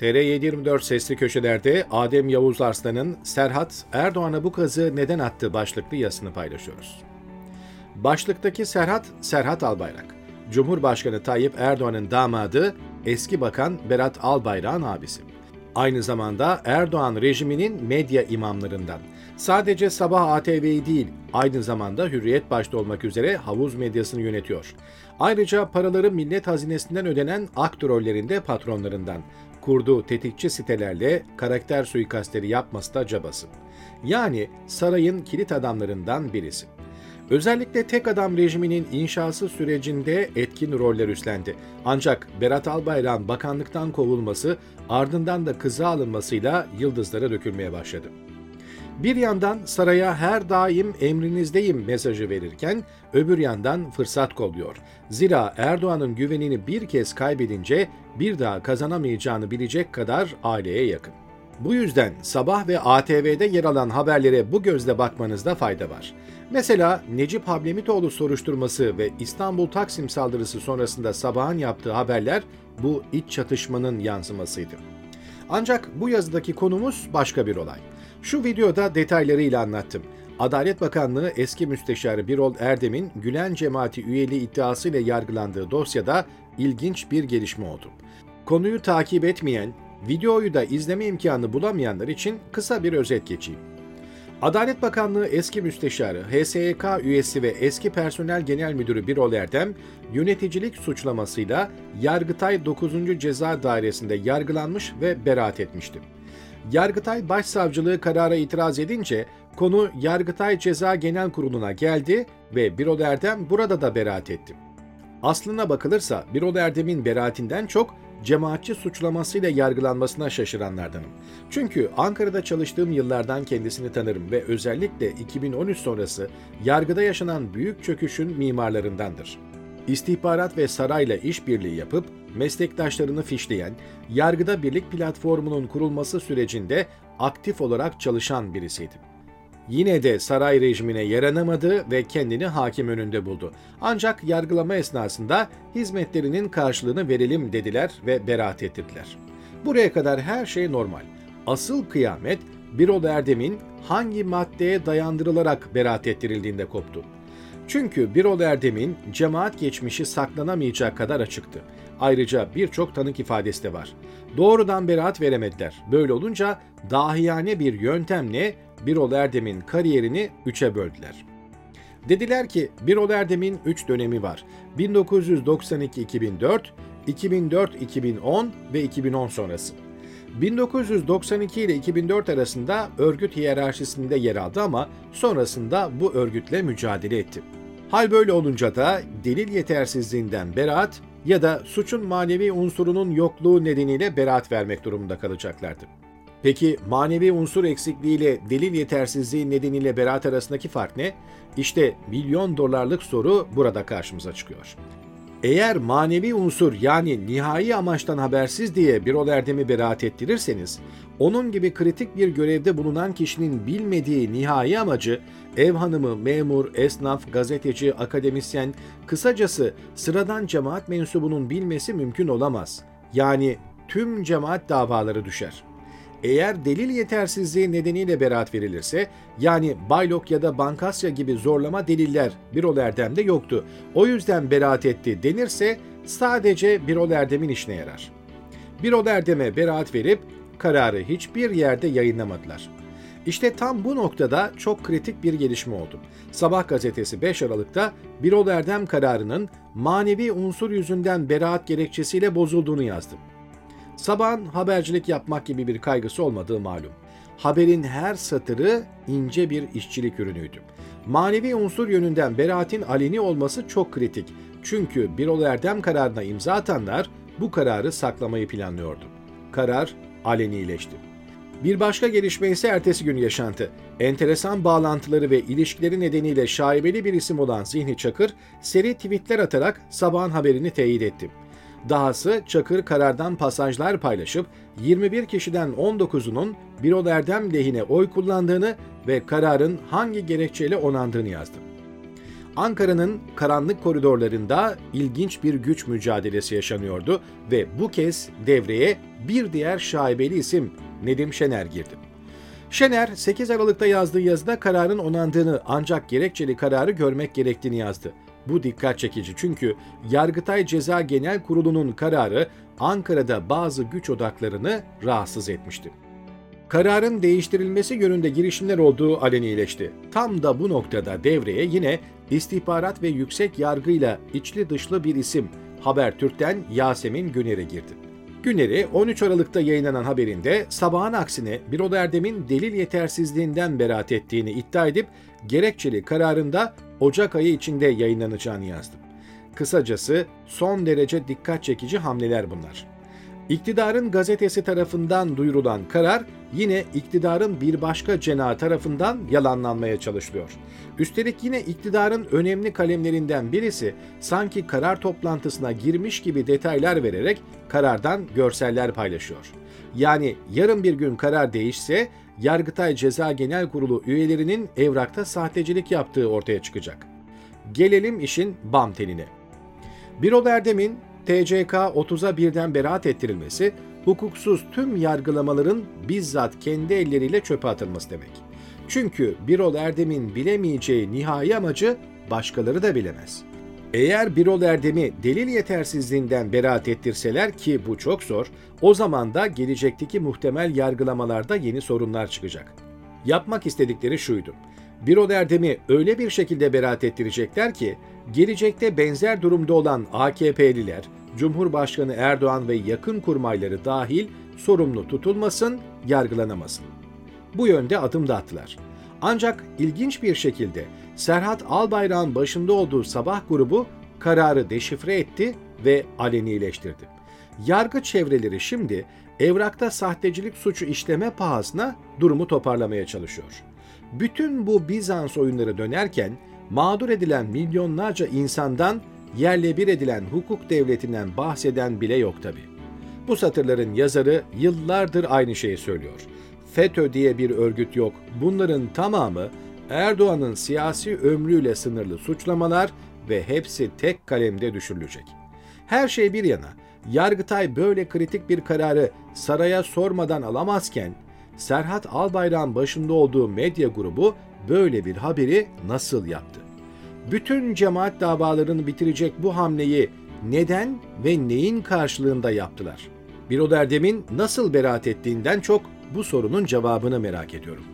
TR724 sesli köşelerde Adem Yavuz Arslan'ın Serhat Erdoğan'a bu kazı neden attı başlıklı yazısını paylaşıyoruz. Başlıktaki Serhat, Serhat Albayrak. Cumhurbaşkanı Tayyip Erdoğan'ın damadı, eski bakan Berat Albayrak'ın abisi. Aynı zamanda Erdoğan rejiminin medya imamlarından. Sadece Sabah ATV'yi değil, aynı zamanda Hürriyet başta olmak üzere havuz medyasını yönetiyor. Ayrıca paraları millet hazinesinden ödenen aktörlerinde patronlarından. Kurduğu tetikçi sitelerle karakter suikastleri yapması da cabası. Yani sarayın kilit adamlarından birisi. Özellikle tek adam rejiminin inşası sürecinde etkin roller üstlendi. Ancak Berat Albayrak'ın bakanlıktan kovulması ardından da kızı alınmasıyla yıldızlara dökülmeye başladı. Bir yandan saraya her daim emrinizdeyim mesajı verirken öbür yandan fırsat kolluyor. Zira Erdoğan'ın güvenini bir kez kaybedince bir daha kazanamayacağını bilecek kadar aileye yakın. Bu yüzden Sabah ve ATV'de yer alan haberlere bu gözle bakmanızda fayda var. Mesela Necip Hablemitoğlu soruşturması ve İstanbul Taksim saldırısı sonrasında Sabah'ın yaptığı haberler bu iç çatışmanın yansımasıydı. Ancak bu yazıdaki konumuz başka bir olay. Şu videoda detaylarıyla anlattım. Adalet Bakanlığı eski müsteşarı Birol Erdem'in Gülen cemaati üyeliği iddiasıyla yargılandığı dosyada ilginç bir gelişme oldu. Konuyu takip etmeyen, videoyu da izleme imkanı bulamayanlar için kısa bir özet geçeyim. Adalet Bakanlığı eski müsteşarı, HSYK üyesi ve eski personel genel müdürü Birol Erdem, yöneticilik suçlamasıyla Yargıtay 9. Ceza Dairesi'nde yargılanmış ve beraat etmişti. Yargıtay Başsavcılığı karara itiraz edince konu Yargıtay Ceza Genel Kurulu'na geldi ve Birol Erdem burada da beraat etti. Aslına bakılırsa Birol Erdem'in beraatinden çok cemaatçi suçlamasıyla yargılanmasına şaşıranlardanım. Çünkü Ankara'da çalıştığım yıllardan kendisini tanırım ve özellikle 2013 sonrası yargıda yaşanan büyük çöküşün mimarlarındandır. İstihbarat ve sarayla işbirliği yapıp meslektaşlarını fişleyen, yargıda birlik platformunun kurulması sürecinde aktif olarak çalışan birisiydi. Yine de saray rejimine yaranamadı ve kendini hakim önünde buldu. Ancak yargılama esnasında hizmetlerinin karşılığını verelim dediler ve beraat ettirdiler. Buraya kadar her şey normal. Asıl kıyamet Birol Erdem'in hangi maddeye dayandırılarak beraat ettirildiğinde koptu. Çünkü Birol Erdem'in cemaat geçmişi saklanamayacak kadar açıktı. Ayrıca birçok tanık ifadesi de var. Doğrudan beraat veremediler. Böyle olunca dahiyane bir yöntemle Birol Erdem'in kariyerini üçe böldüler. Dediler ki Birol Erdem'in üç dönemi var. 1992-2004, 2004-2010 ve 2010 sonrası. 1992 ile 2004 arasında örgüt hiyerarşisinde yer aldı ama sonrasında bu örgütle mücadele etti. Hal böyle olunca da delil yetersizliğinden beraat ya da suçun manevi unsurunun yokluğu nedeniyle beraat vermek durumunda kalacaklardı. Peki manevi unsur eksikliğiyle delil yetersizliği nedeniyle beraat arasındaki fark ne? İşte milyon dolarlık soru burada karşımıza çıkıyor. Eğer manevi unsur yani nihai amaçtan habersiz diye bir ol erdemi beraat ettirirseniz, onun gibi kritik bir görevde bulunan kişinin bilmediği nihai amacı ev hanımı, memur, esnaf, gazeteci, akademisyen, kısacası sıradan cemaat mensubunun bilmesi mümkün olamaz. Yani tüm cemaat davaları düşer. Eğer delil yetersizliği nedeniyle beraat verilirse, yani Baylok ya da Bankasya gibi zorlama deliller Birol Erdem'de yoktu. O yüzden beraat etti denirse sadece Birol Erdem'in işine yarar. Birol Erdem'e beraat verip kararı hiçbir yerde yayınlamadılar. İşte tam bu noktada çok kritik bir gelişme oldu. Sabah gazetesi 5 Aralık'ta Birol Erdem kararının manevi unsur yüzünden beraat gerekçesiyle bozulduğunu yazdı. Sabahın habercilik yapmak gibi bir kaygısı olmadığı malum. Haberin her satırı ince bir işçilik ürünüydü. Manevi unsur yönünden beraatin aleni olması çok kritik. Çünkü Birol Erdem kararına imza atanlar bu kararı saklamayı planlıyordu. Karar alenileşti. Bir başka gelişme ise ertesi gün yaşantı. Enteresan bağlantıları ve ilişkileri nedeniyle şaibeli bir isim olan Zihni Çakır, seri tweetler atarak sabahın haberini teyit etti. Dahası Çakır karardan pasajlar paylaşıp 21 kişiden 19'unun Birol Erdem lehine oy kullandığını ve kararın hangi gerekçeyle onandığını yazdı. Ankara'nın karanlık koridorlarında ilginç bir güç mücadelesi yaşanıyordu ve bu kez devreye bir diğer şaibeli isim Nedim Şener girdi. Şener 8 Aralık'ta yazdığı yazıda kararın onandığını ancak gerekçeli kararı görmek gerektiğini yazdı. Bu dikkat çekici çünkü Yargıtay Ceza Genel Kurulu'nun kararı Ankara'da bazı güç odaklarını rahatsız etmişti. Kararın değiştirilmesi yönünde girişimler olduğu alenileşti. Tam da bu noktada devreye yine istihbarat ve yüksek yargıyla içli dışlı bir isim Habertürk'ten Yasemin Güner'e girdi. Güner'i 13 Aralık'ta yayınlanan haberinde sabahın aksine Birol Erdem'in delil yetersizliğinden beraat ettiğini iddia edip gerekçeli kararında Ocak ayı içinde yayınlanacağını yazdı. Kısacası son derece dikkat çekici hamleler bunlar. İktidarın gazetesi tarafından duyurulan karar yine iktidarın bir başka cenahı tarafından yalanlanmaya çalışılıyor. Üstelik yine iktidarın önemli kalemlerinden birisi sanki karar toplantısına girmiş gibi detaylar vererek karardan görseller paylaşıyor. Yani yarın bir gün karar değişse Yargıtay Ceza Genel Kurulu üyelerinin evrakta sahtecilik yaptığı ortaya çıkacak. Gelelim işin bam teline. Birol Erdem'in TCK 30'a birden beraat ettirilmesi, hukuksuz tüm yargılamaların bizzat kendi elleriyle çöpe atılması demek. Çünkü Birol Erdem'in bilemeyeceği nihai amacı başkaları da bilemez. Eğer Birol Erdem'i delil yetersizliğinden beraat ettirseler ki bu çok zor, o zaman da gelecekteki muhtemel yargılamalarda yeni sorunlar çıkacak. Yapmak istedikleri şuydu. Birol Erdem'i öyle bir şekilde beraat ettirecekler ki, gelecekte benzer durumda olan AKP'liler, Cumhurbaşkanı Erdoğan ve yakın kurmayları dahil sorumlu tutulmasın, yargılanamasın. Bu yönde adım da attılar. Ancak ilginç bir şekilde Serhat Albayrak'ın başında olduğu sabah grubu kararı deşifre etti ve alenileştirdi. Yargı çevreleri şimdi evrakta sahtecilik suçu işleme pahasına durumu toparlamaya çalışıyor. Bütün bu Bizans oyunları dönerken mağdur edilen milyonlarca insandan yerle bir edilen hukuk devletinden bahseden bile yok tabi. Bu satırların yazarı yıllardır aynı şeyi söylüyor. FETÖ diye bir örgüt yok. Bunların tamamı Erdoğan'ın siyasi ömrüyle sınırlı suçlamalar ve hepsi tek kalemde düşürülecek. Her şey bir yana, Yargıtay böyle kritik bir kararı saraya sormadan alamazken, Serhat Albayrak'ın başında olduğu medya grubu böyle bir haberi nasıl yaptı? Bütün cemaat davalarını bitirecek bu hamleyi neden ve neyin karşılığında yaptılar? Bir o nasıl beraat ettiğinden çok bu sorunun cevabını merak ediyorum.